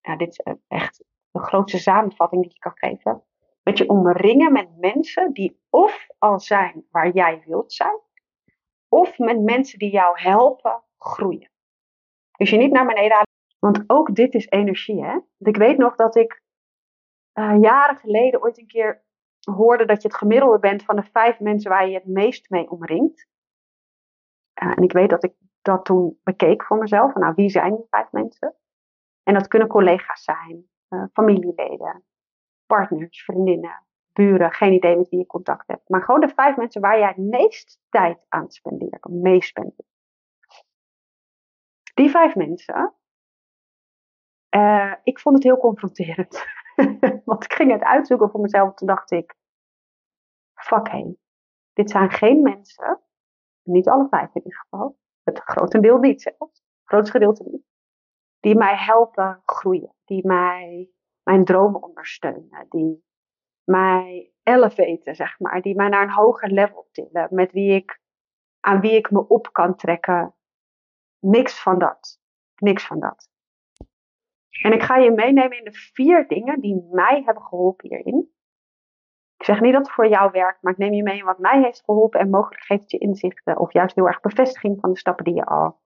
Ja, dit is echt de grootste samenvatting die ik kan geven. Met je omringen met mensen die of al zijn waar jij wilt zijn, of met mensen die jou helpen groeien. Dus je niet naar beneden want ook dit is energie, hè? ik weet nog dat ik uh, jaren geleden ooit een keer hoorde dat je het gemiddelde bent van de vijf mensen waar je het meest mee omringt. Uh, en ik weet dat ik dat toen bekeek voor mezelf. Nou, wie zijn die vijf mensen? En dat kunnen collega's zijn, uh, familieleden, partners, vriendinnen, buren. Geen idee met wie je contact hebt. Maar gewoon de vijf mensen waar jij het meest tijd aan spendeert. Meespendeert. Die vijf mensen, uh, ik vond het heel confronterend. Want ik ging het uitzoeken voor mezelf. Toen dacht ik: fuck dit zijn geen mensen, niet alle vijf in ieder geval, het grotendeel niet zelfs, grootste gedeelte niet. Die mij helpen groeien. Die mij mijn dromen ondersteunen. Die mij elevaten, zeg maar. Die mij naar een hoger level tillen. Met wie ik, aan wie ik me op kan trekken. Niks van dat. Niks van dat. En ik ga je meenemen in de vier dingen die mij hebben geholpen hierin. Ik zeg niet dat het voor jou werkt, maar ik neem je mee in wat mij heeft geholpen en mogelijk geeft het je inzichten of juist heel erg bevestiging van de stappen die je al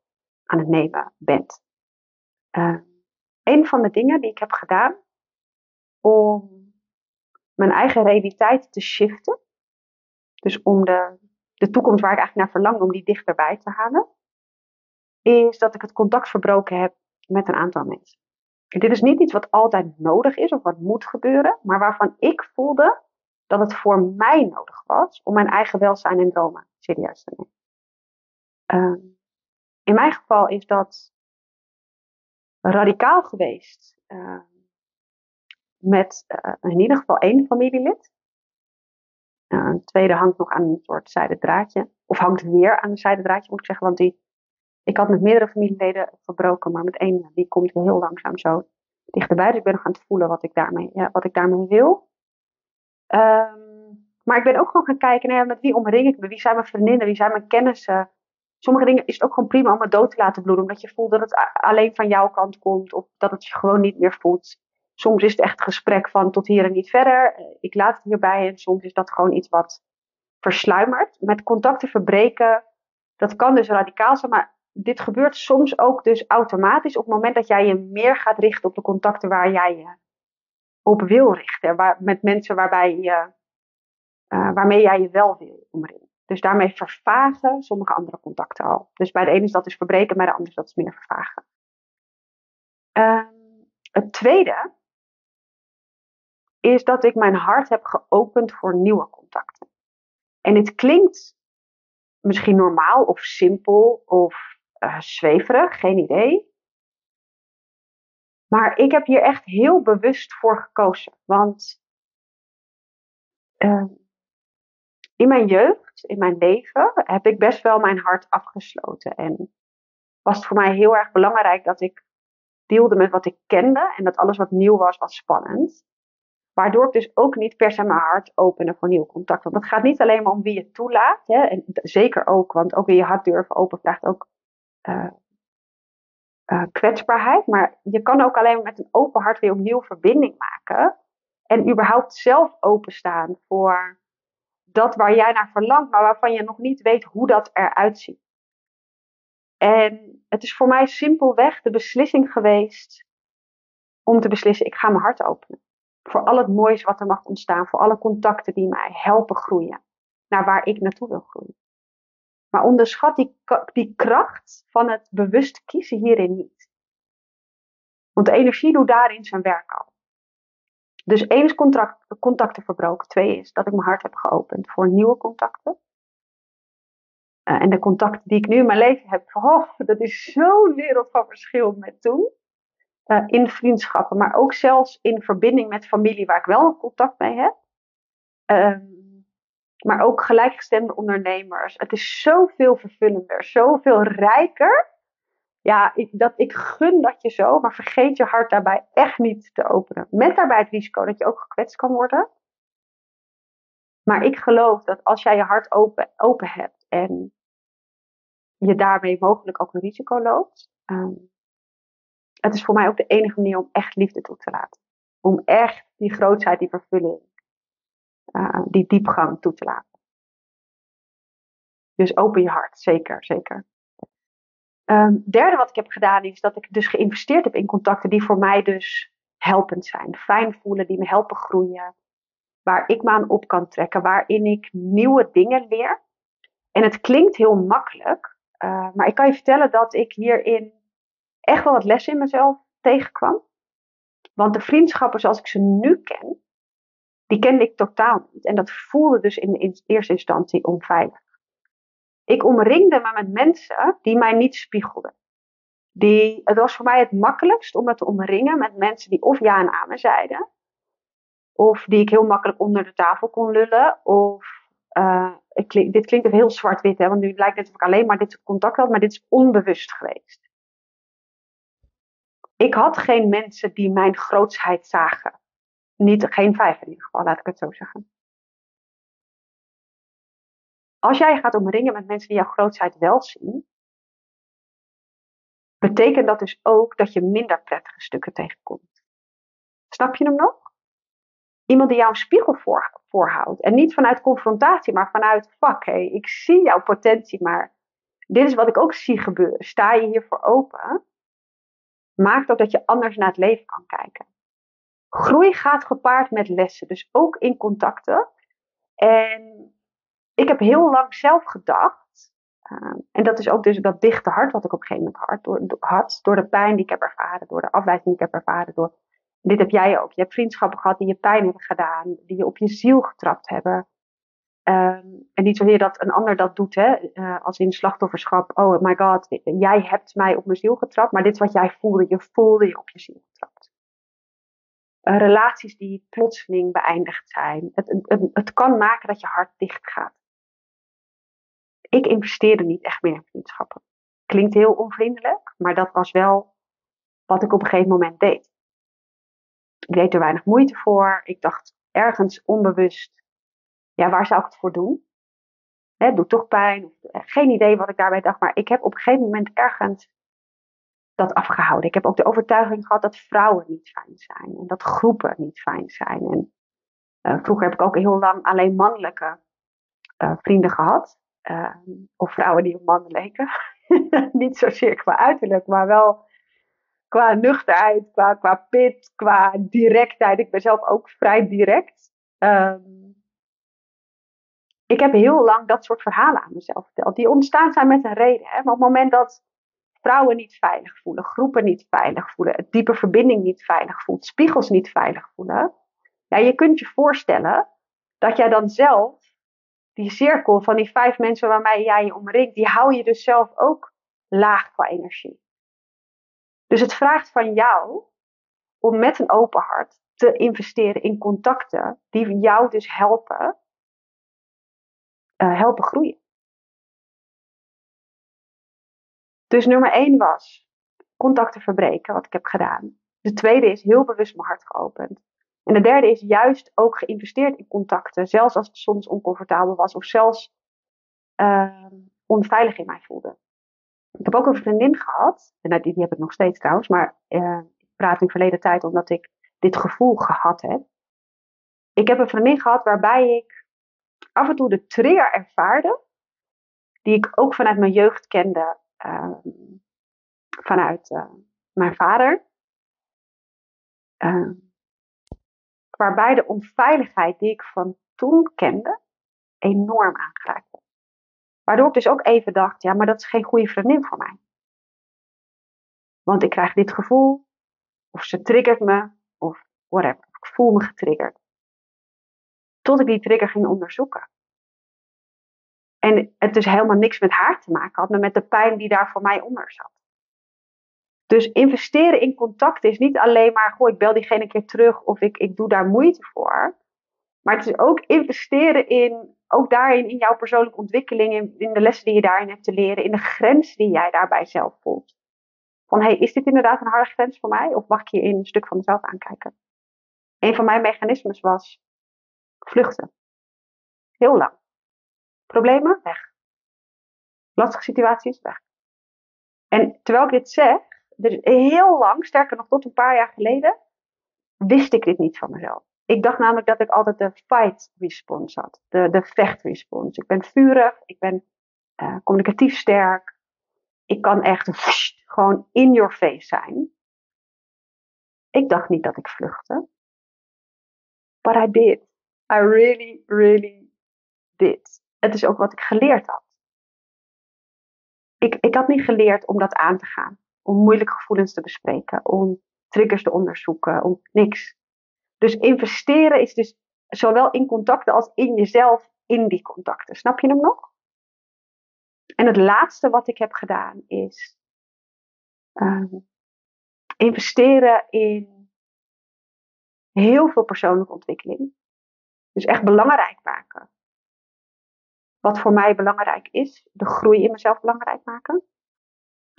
aan het nemen bent. Uh, een van de dingen die ik heb gedaan om mijn eigen realiteit te shiften, dus om de, de toekomst waar ik eigenlijk naar verlang, om die dichterbij te halen, is dat ik het contact verbroken heb met een aantal mensen. Dit is niet iets wat altijd nodig is of wat moet gebeuren, maar waarvan ik voelde dat het voor mij nodig was om mijn eigen welzijn en dromen serieus te nemen. Uh, in mijn geval is dat radicaal geweest uh, met uh, in ieder geval één familielid. een tweede hangt nog aan een soort zijden draadje. Of hangt weer aan een zijden draadje, moet ik zeggen. Want die, ik had met meerdere familieleden verbroken, maar met één, die komt heel langzaam zo dichterbij. Dus ik ben nog aan het voelen wat ik daarmee, ja, wat ik daarmee wil. Um, maar ik ben ook gewoon gaan kijken, nou met wie omring ik me? Wie zijn mijn vriendinnen? Wie zijn mijn kennissen? Sommige dingen is het ook gewoon prima om het dood te laten bloeden. Omdat je voelt dat het alleen van jouw kant komt. Of dat het je gewoon niet meer voelt. Soms is het echt gesprek van tot hier en niet verder. Eh, ik laat het hierbij. En soms is dat gewoon iets wat versluimert. Met contacten verbreken. Dat kan dus radicaal zijn. Maar dit gebeurt soms ook dus automatisch. Op het moment dat jij je meer gaat richten op de contacten waar jij je op wil richten. Waar, met mensen waarbij je, uh, waarmee jij je wel wil omringen. Dus daarmee vervagen sommige andere contacten al. Dus bij de ene is dat dus verbreken, bij de andere is dat dus meer vervagen. Uh, het tweede is dat ik mijn hart heb geopend voor nieuwe contacten. En dit klinkt misschien normaal of simpel of uh, zweverig, geen idee. Maar ik heb hier echt heel bewust voor gekozen. Want uh, in mijn jeugd, in mijn leven, heb ik best wel mijn hart afgesloten. En was het voor mij heel erg belangrijk dat ik deelde met wat ik kende. En dat alles wat nieuw was, was spannend. Waardoor ik dus ook niet per se mijn hart opende voor nieuw contact. Want het gaat niet alleen maar om wie je toelaat. Hè, en zeker ook, want ook weer je hart durven open vraagt ook uh, uh, kwetsbaarheid. Maar je kan ook alleen met een open hart weer opnieuw verbinding maken. En überhaupt zelf openstaan voor dat waar jij naar verlangt, maar waarvan je nog niet weet hoe dat eruit ziet. En het is voor mij simpelweg de beslissing geweest om te beslissen, ik ga mijn hart openen. Voor al het moois wat er mag ontstaan, voor alle contacten die mij helpen groeien, naar waar ik naartoe wil groeien. Maar onderschat die, kracht van het bewust kiezen hierin niet. Want de energie doet daarin zijn werk al. Dus één is contacten verbroken. Twee is dat ik mijn hart heb geopend voor nieuwe contacten. Uh, en de contacten die ik nu in mijn leven heb, oh, dat is zo'n wereld van verschil met toen. Uh, in vriendschappen, maar ook zelfs in verbinding met familie waar ik wel contact mee heb. Um, maar ook gelijkgestemde ondernemers. Het is zoveel vervullender, zoveel rijker. Ja, ik, dat, ik gun dat je zo, maar vergeet je hart daarbij echt niet te openen. Met daarbij het risico dat je ook gekwetst kan worden. Maar ik geloof dat als jij je hart open, open hebt en je daarmee mogelijk ook een risico loopt. Um, het is voor mij ook de enige manier om echt liefde toe te laten. Om echt die grootheid, die vervulling, uh, die diepgang toe te laten. Dus open je hart, zeker, zeker. Um, derde wat ik heb gedaan is dat ik dus geïnvesteerd heb in contacten die voor mij dus helpend zijn. Fijn voelen, die me helpen groeien. Waar ik me aan op kan trekken, waarin ik nieuwe dingen leer. En het klinkt heel makkelijk, uh, maar ik kan je vertellen dat ik hierin echt wel wat lessen in mezelf tegenkwam. Want de vriendschappen zoals ik ze nu ken, die kende ik totaal niet. En dat voelde dus in, in eerste instantie onveilig. Ik omringde me met mensen die mij niet spiegelden. Die, het was voor mij het makkelijkst om me te omringen met mensen die of ja en amen zeiden. Of die ik heel makkelijk onder de tafel kon lullen. Of, uh, dit klinkt heel zwart-wit, hè, want nu lijkt het of ik alleen maar dit contact had, maar dit is onbewust geweest. ik had geen mensen die mijn grootsheid zagen. Niet, geen vijf in ieder geval, laat ik het zo zeggen. Als jij gaat omringen met mensen die jouw grootsheid wel zien, betekent dat dus ook dat je minder prettige stukken tegenkomt. Snap je hem nog? Iemand die jou een spiegel voor, voorhoudt. En niet vanuit confrontatie, maar vanuit fuck, ik zie jouw potentie, maar dit is wat ik ook zie gebeuren. Sta je hiervoor open? Maakt ook dat je anders naar het leven kan kijken. Groei gaat gepaard met lessen, dus ook in contacten. En ik heb heel lang zelf gedacht, uh, en dat is ook dus dat dichte hart wat ik op een gegeven moment had door, door de pijn die ik heb ervaren, door de afwijzing die ik heb ervaren, door, dit heb jij ook. Je hebt vriendschappen gehad die je pijn hebben gedaan, die je op je ziel getrapt hebben. Um, en niet zozeer dat een ander dat doet, hè, uh, als in slachtofferschap. Oh my god, jij hebt mij op mijn ziel getrapt, maar dit is wat jij voelde. Je voelde je op je ziel getrapt. Uh, relaties die plotseling beëindigd zijn. Het, het, het, kan maken dat je hart dicht gaat. Ik investeerde niet echt meer in vriendschappen. Klinkt heel onvriendelijk, maar dat was wel wat ik op een gegeven moment deed. Ik deed er weinig moeite voor. Ik dacht ergens onbewust, ja, waar zou ik het voor doen? Het doet toch pijn. Eh, geen idee wat ik daarbij dacht, maar ik heb op een gegeven moment ergens dat afgehouden. Ik heb ook de overtuiging gehad dat vrouwen niet fijn zijn en dat groepen niet fijn zijn. En uh, vroeger heb ik ook heel lang alleen mannelijke uh, vrienden gehad. Uh, of vrouwen die op mannen leken. niet zozeer qua uiterlijk, maar wel qua nuchterheid, qua, qua pit, qua directheid. Ik ben zelf ook vrij direct. Um, ik heb heel lang dat soort verhalen aan mezelf verteld. Die ontstaan zijn met een reden. Hè? Maar op het moment dat vrouwen niet veilig voelen, groepen niet veilig voelen, het diepe verbinding niet veilig voelt, spiegels niet veilig voelen. Ja, je kunt je voorstellen dat jij dan zelf die cirkel van die vijf mensen waarmee jij je omringt, die hou je dus zelf ook laag qua energie. Dus het vraagt van jou om met een open hart te investeren in contacten die jou dus helpen, uh, helpen groeien. Dus nummer één was contacten verbreken, wat ik heb gedaan. De tweede is heel bewust mijn hart geopend. En de derde is juist ook geïnvesteerd in contacten, zelfs als het soms oncomfortabel was of zelfs uh, onveilig in mij voelde. Ik heb ook een vriendin gehad, en die, heb ik nog steeds trouwens, maar uh, ik praat in verleden tijd omdat ik dit gevoel gehad heb. Ik heb een vriendin gehad waarbij ik af en toe de trigger ervaarde, die ik ook vanuit mijn jeugd kende, vanuit uh, mijn vader. Uh, waarbij de onveiligheid die ik van toen kende, enorm aangeraakt werd. Waardoor ik dus ook even dacht, ja, maar dat is geen goede vriendin voor mij. Want ik krijg dit gevoel, of ze triggert me, of whatever. Ik voel me getriggerd. Tot ik die trigger ging onderzoeken. En het dus helemaal niks met haar te maken had, maar met de pijn die daar voor mij onder zat. Dus investeren in contact is niet alleen maar, goh, ik bel diegene een keer terug of ik, ik doe daar moeite voor. Maar het is ook investeren in, ook daarin, in jouw persoonlijke ontwikkeling, in, in de lessen die je daarin hebt te leren, in de grens die jij daarbij zelf voelt. Van, hey, is dit inderdaad een harde grens voor mij? Of mag ik je in een stuk van mezelf aankijken? Een van mijn mechanismes was vluchten. Heel lang. Problemen? Weg. Lastige situaties? Weg. En terwijl ik dit zeg, dus heel lang, sterker nog tot een paar jaar geleden, wist ik dit niet van mezelf. Ik dacht namelijk dat ik altijd de fight response had, de, de vecht response. Ik ben vurig, ik ben uh, communicatief sterk. Ik kan echt gewoon in your face zijn. Ik dacht niet dat ik vluchtte. But I did. I really, really did. Het is ook wat ik geleerd had. Ik, ik had niet geleerd om dat aan te gaan om moeilijke gevoelens te bespreken, om triggers te onderzoeken, om niks. Dus investeren is dus zowel in contacten als in jezelf in die contacten. Snap je hem nog? En het laatste wat ik heb gedaan is um, investeren in heel veel persoonlijke ontwikkeling. Dus echt belangrijk maken. Wat voor mij belangrijk is, de groei in mezelf belangrijk maken.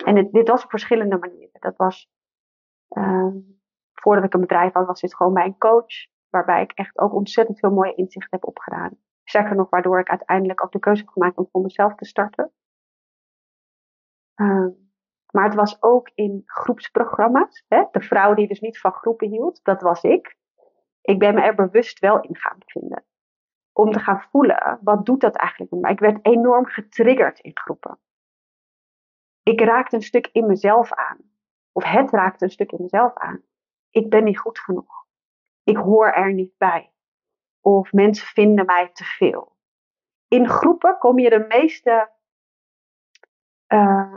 En dit, was op verschillende manieren. Dat was Ehm, voordat ik een bedrijf had, was dit gewoon bij een coach. Waarbij ik echt ook ontzettend veel mooie inzichten heb opgedaan. Zeker nog, waardoor ik uiteindelijk ook de keuze heb gemaakt om voor mezelf te starten. Ehm, maar het was ook in groepsprogramma's. Hè? De vrouw die dus niet van groepen hield, dat was ik. Ik ben me er bewust wel in gaan bevinden. Om te gaan voelen, wat doet dat eigenlijk met mij? Ik werd enorm getriggerd in groepen. Ik raakte een stuk in mezelf aan. Of het raakte een stuk in mezelf aan. Ik ben niet goed genoeg. Ik hoor er niet bij. Of mensen vinden mij te veel. In groepen kom je de meeste uh,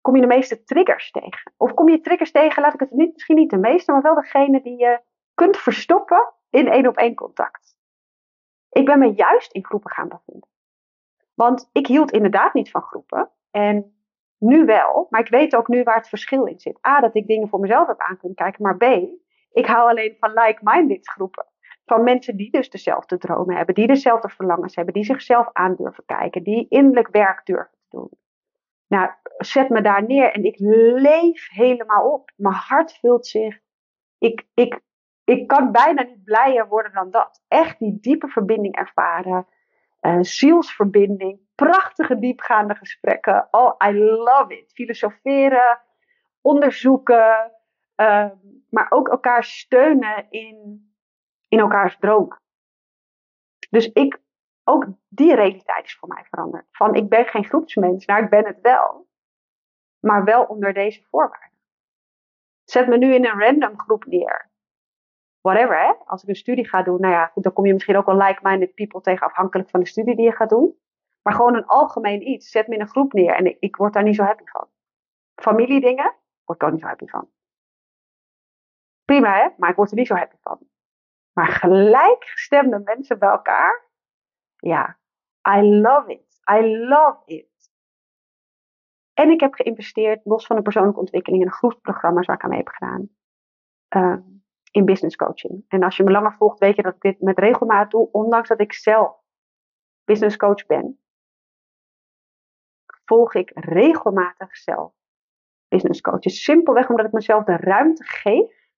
kom je de meeste triggers tegen? Of kom je triggers tegen, laat ik het niet, misschien niet de meeste, maar wel degene die je kunt verstoppen in één op één contact. Ik ben me juist in groepen gaan bevinden. Want ik hield inderdaad niet van groepen. En nu wel, maar ik weet ook nu waar het verschil in zit. A, dat ik dingen voor mezelf heb aan kunnen kijken, maar B, ik hou alleen van like-minded groepen. Van mensen die dus dezelfde dromen hebben, die dezelfde verlangens hebben, die zichzelf aan durven kijken, die innerlijk werk durven te doen. Nou, zet me daar neer en ik leef helemaal op. Mijn hart vult zich. Ik, ik, ik kan bijna niet blijer worden dan dat. Echt die diepe verbinding ervaren. Uh, zielsverbinding. Prachtige diepgaande gesprekken. Oh, I love it. Filosoferen, onderzoeken. Uh, maar ook elkaar steunen in, in elkaars dromen. Dus ik ook die realiteit is voor mij veranderd. Van ik ben geen groepsmens, nou ik ben het wel. Maar wel onder deze voorwaarden. Zet me nu in een random groep neer. Whatever, hè. Als ik een studie ga doen, nou ja, goed, dan kom je misschien ook wel like-minded people tegen, afhankelijk van de studie die je gaat doen. Maar gewoon een algemeen iets. Zet me in een groep neer en ik, word daar niet zo happy van. Familiedingen, word ik ook niet zo happy van. Prima, hè, maar ik word er niet zo happy van. Maar gelijkgestemde mensen bij elkaar, ja, I love it. I love it. En ik heb geïnvesteerd, los van de persoonlijke ontwikkeling, in groepsprogramma's waar ik aan mee heb gedaan. Uh, in business coaching. En als je me langer volgt, weet je dat ik dit met regelmaat doe, ondanks dat ik zelf business coach ben. Volg ik regelmatig zelf business coaches. Simpelweg omdat ik mezelf de ruimte geef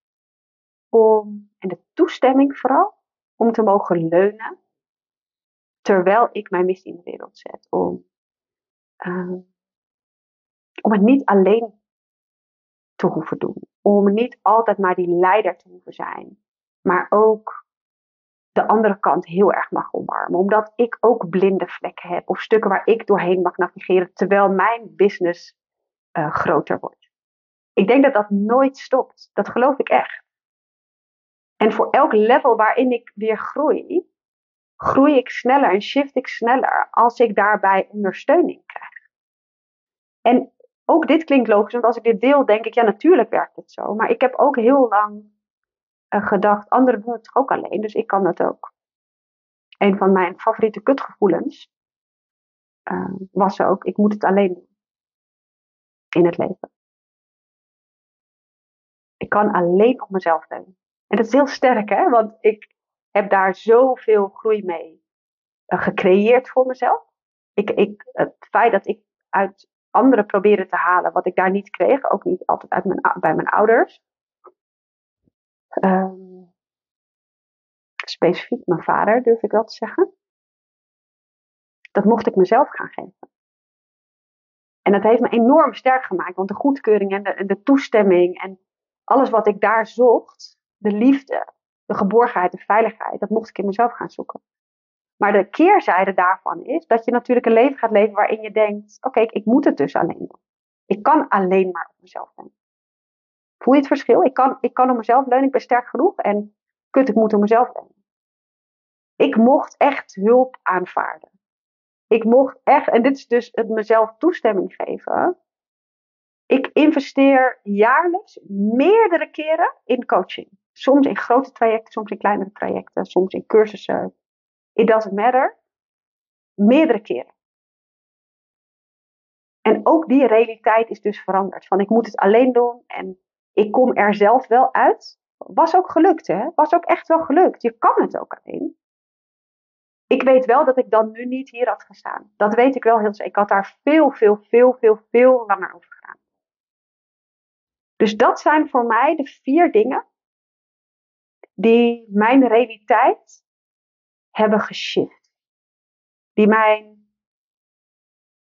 om, en de toestemming vooral, om te mogen leunen terwijl ik mijn missie in de wereld zet. Om, uh, om het niet alleen te hoeven doen. Om niet altijd maar die leider te hoeven zijn. Maar ook de andere kant heel erg mag omarmen. Omdat ik ook blinde vlekken heb. Of stukken waar ik doorheen mag navigeren. Terwijl mijn business uh, groter wordt. Ik denk dat dat nooit stopt. Dat geloof ik echt. En voor elk level waarin ik weer groei, groei ik sneller en shift ik sneller als ik daarbij ondersteuning krijg. En ook dit klinkt logisch, want als ik dit deel, denk ik, ja, natuurlijk werkt het zo. Maar ik heb ook heel lang uh, gedacht, anderen doen het ook alleen, dus ik kan dat ook. Een van mijn favoriete kutgevoelens uh, was ook, ik moet het alleen doen. In het leven. Ik kan alleen op mezelf leunen. En dat is heel sterk, hè? Want ik, heb daar zoveel groei mee uh, gecreëerd voor mezelf. Ik, ik, het feit dat ik uit anderen probeerde te halen wat ik daar niet kreeg, ook niet altijd uit mijn, bij mijn ouders. Um, specifiek mijn vader, durf ik wel te zeggen. Dat mocht ik mezelf gaan geven. En dat heeft me enorm sterk gemaakt, want de goedkeuring en de, en de toestemming en alles wat ik daar zocht, de liefde, de geborgenheid, de veiligheid, dat mocht ik in mezelf gaan zoeken. Maar de keerzijde daarvan is dat je natuurlijk een leven gaat leven waarin je denkt: oké, ik moet het dus alleen doen. Ik kan alleen maar op mezelf leunen. Voel je het verschil? Ik kan, ik kan op mezelf leunen, ik ben sterk genoeg en kut, ik moet op mezelf. Ik mocht echt hulp aanvaarden. Ik mocht echt, en dit is dus het mezelf toestemming geven. Ik investeer jaarlijks meerdere keren in coaching. Soms in grote trajecten, soms in kleinere trajecten, soms in cursussen. It doesn't matter. Meerdere keren. En ook die realiteit is dus veranderd. Van ik moet het alleen doen en ik kom er zelf wel uit. Was ook gelukt, hè? Was ook echt wel gelukt. Je kan het ook alleen. Ik weet wel dat ik dan nu niet hier had gestaan. Dat weet ik wel heel zeker. Ik had daar veel, veel, veel, veel, veel langer over gedaan. Dus dat zijn voor mij de vier dingen die mijn realiteit hebben geshift. Die mijn,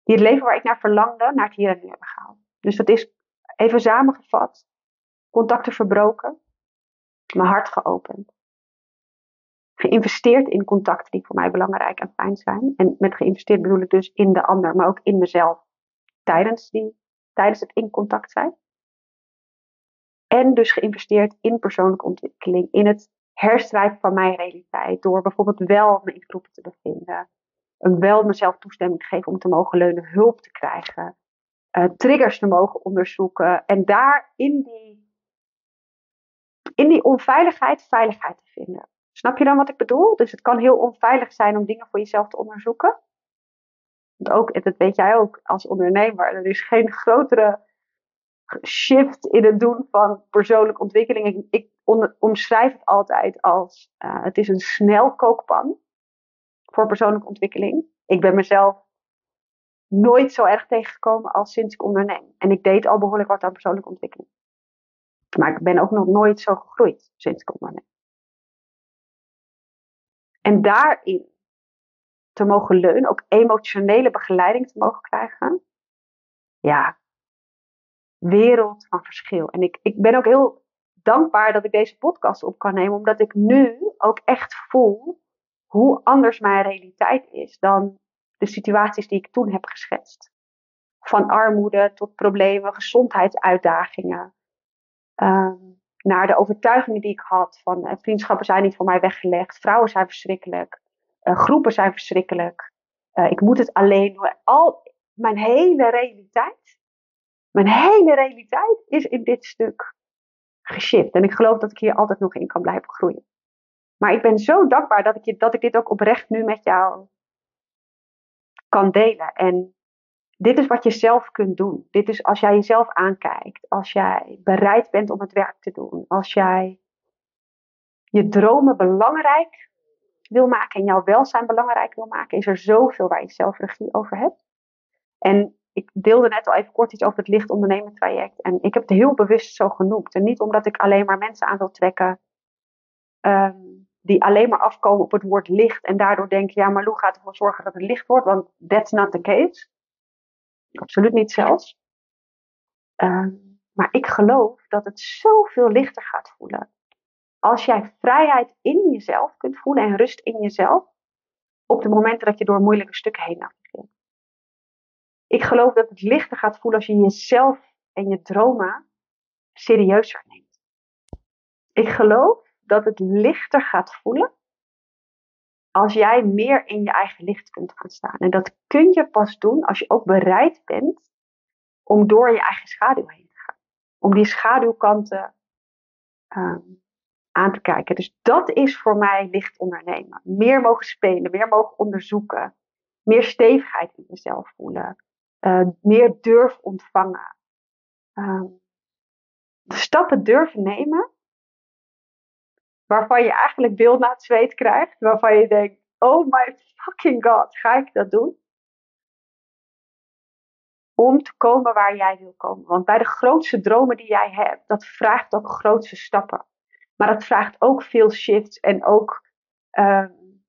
die het leven waar ik naar verlangde, naar het hier en nu hebben gehaald. Dus dat is even samengevat, contacten verbroken, mijn hart geopend. Geïnvesteerd in contacten die voor mij belangrijk en fijn zijn. En met geïnvesteerd bedoel ik dus in de ander, maar ook in mezelf. Tijdens, die, tijdens het in contact zijn. En dus geïnvesteerd in persoonlijke ontwikkeling, in het herschrijven van mijn realiteit. Door bijvoorbeeld wel me in groepen te bevinden. Wel mezelf toestemming te geven om te mogen leunen, hulp te krijgen. Uh, triggers te mogen onderzoeken. En daar in die, in die onveiligheid veiligheid te vinden. Snap je dan wat ik bedoel? Dus het kan heel onveilig zijn om dingen voor jezelf te onderzoeken. Want ook, dat weet jij ook als ondernemer, er is geen grotere shift in het doen van persoonlijke ontwikkeling. Ik, ik omschrijf het altijd als uh, het is een snelkookpan voor persoonlijke ontwikkeling. Ik ben mezelf nooit zo erg tegengekomen als sinds ik onderneem. En ik deed al behoorlijk wat aan persoonlijke ontwikkeling. Maar ik ben ook nog nooit zo gegroeid sinds ik onderneem. En daarin te mogen leunen, ook emotionele begeleiding te mogen krijgen. Ja, wereld van verschil. En ik, ik ben ook heel dankbaar dat ik deze podcast op kan nemen, omdat ik nu ook echt voel hoe anders mijn realiteit is dan de situaties die ik toen heb geschetst. Van armoede tot problemen, gezondheidsuitdagingen. Um, naar de overtuigingen die ik had van uh, vriendschappen zijn niet voor mij weggelegd, vrouwen zijn verschrikkelijk, uh, groepen zijn verschrikkelijk, uh, ik moet het alleen doen. Al mijn hele realiteit, mijn hele realiteit is in dit stuk geshift. En ik geloof dat ik hier altijd nog in kan blijven groeien. Maar ik ben zo dankbaar dat ik, je, dat ik dit ook oprecht nu met jou kan delen. En dit is wat je zelf kunt doen. Dit is als jij jezelf aankijkt. Als jij bereid bent om het werk te doen. Als jij je dromen belangrijk wil maken en jouw welzijn belangrijk wil maken, is er zoveel waar je zelf regie over hebt. En ik deelde net al even kort iets over het licht ondernemen traject. En ik heb het heel bewust zo genoemd. En niet omdat ik alleen maar mensen aan wil trekken um, die alleen maar afkomen op het woord licht. En daardoor denken, ja, maar Lou gaat ervoor zorgen dat het licht wordt. Want that's not the case. Absoluut niet zelfs. Um, maar ik geloof dat het zoveel lichter gaat voelen. Als jij vrijheid in jezelf kunt voelen en rust in jezelf. Op de momenten dat je door moeilijke stukken heen. Ik geloof dat het lichter gaat voelen als je jezelf en je dromen serieuzer neemt. Ik geloof dat het lichter gaat voelen als jij meer in je eigen licht kunt gaan staan. En dat kun je pas doen als je ook bereid bent om door je eigen schaduw heen te gaan. Om die schaduwkanten um, aan te kijken. Dus dat is voor mij licht ondernemen. Meer mogen spelen, meer mogen onderzoeken. Meer stevigheid in jezelf voelen. Uh, meer durf ontvangen. Um, de stappen durven nemen. Waarvan je eigenlijk beeld na zweet krijgt. Waarvan je denkt, oh my fucking god, ga ik dat doen? Om te komen waar jij wil komen. Want bij de grootste dromen die jij hebt, dat vraagt ook grootste stappen. Maar dat vraagt ook veel shifts en ook, um,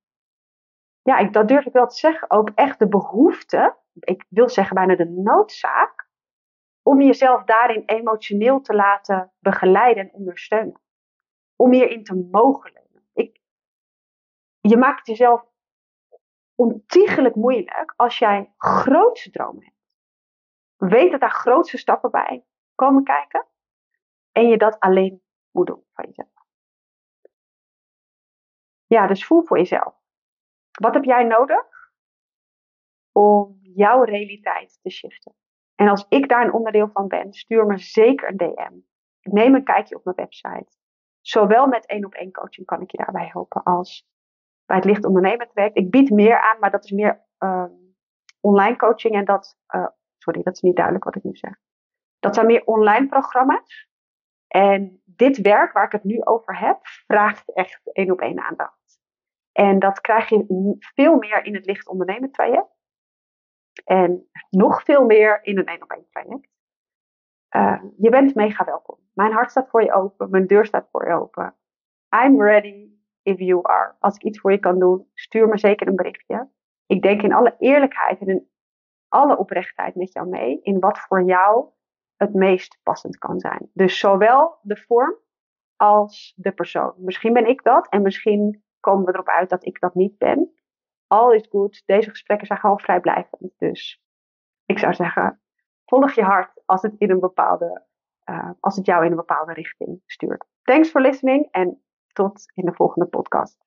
ja, ik, dat durf ik wel te zeggen, ook echt de behoefte, ik wil zeggen bijna de noodzaak, om jezelf daarin emotioneel te laten begeleiden en ondersteunen. Om hierin te mogen leunen. Ik, je maakt jezelf ontiegelijk moeilijk als jij grootste dromen hebt. Weet dat daar grootste stappen bij komen kijken. En je dat alleen moet doen van jezelf. Ja, dus voel voor jezelf. Wat heb jij nodig om jouw realiteit te shiften? En als ik daar een onderdeel van ben, stuur me zeker een DM. Neem een kijkje op mijn website. Zowel met één op één coaching kan ik je daarbij helpen als bij het licht ondernemen werkt. Ik bied meer aan, maar dat is meer uh, online coaching en dat, uh, sorry, dat is niet duidelijk wat ik nu zeg. Dat zijn meer online programma's. En dit werk waar ik het nu over heb, vraagt echt één op één aandacht. En dat krijg je veel meer in het licht ondernemen traject. En nog veel meer in een één op één traject. Uh, je bent mega welkom. Mijn hart staat voor je open. Mijn deur staat voor je open. I'm ready if you are. Als ik iets voor je kan doen, stuur me zeker een berichtje. Ik denk in alle eerlijkheid en in alle oprechtheid met jou mee. In wat voor jou het meest passend kan zijn. Dus zowel de vorm als de persoon. Misschien ben ik dat en misschien komen we erop uit dat ik dat niet ben. All is good. Deze gesprekken zijn gewoon vrijblijvend. Dus ik zou zeggen, volg je hart als het, in een bepaalde, uh, als het jou in een bepaalde richting stuurt. Thanks for listening en tot in de volgende podcast.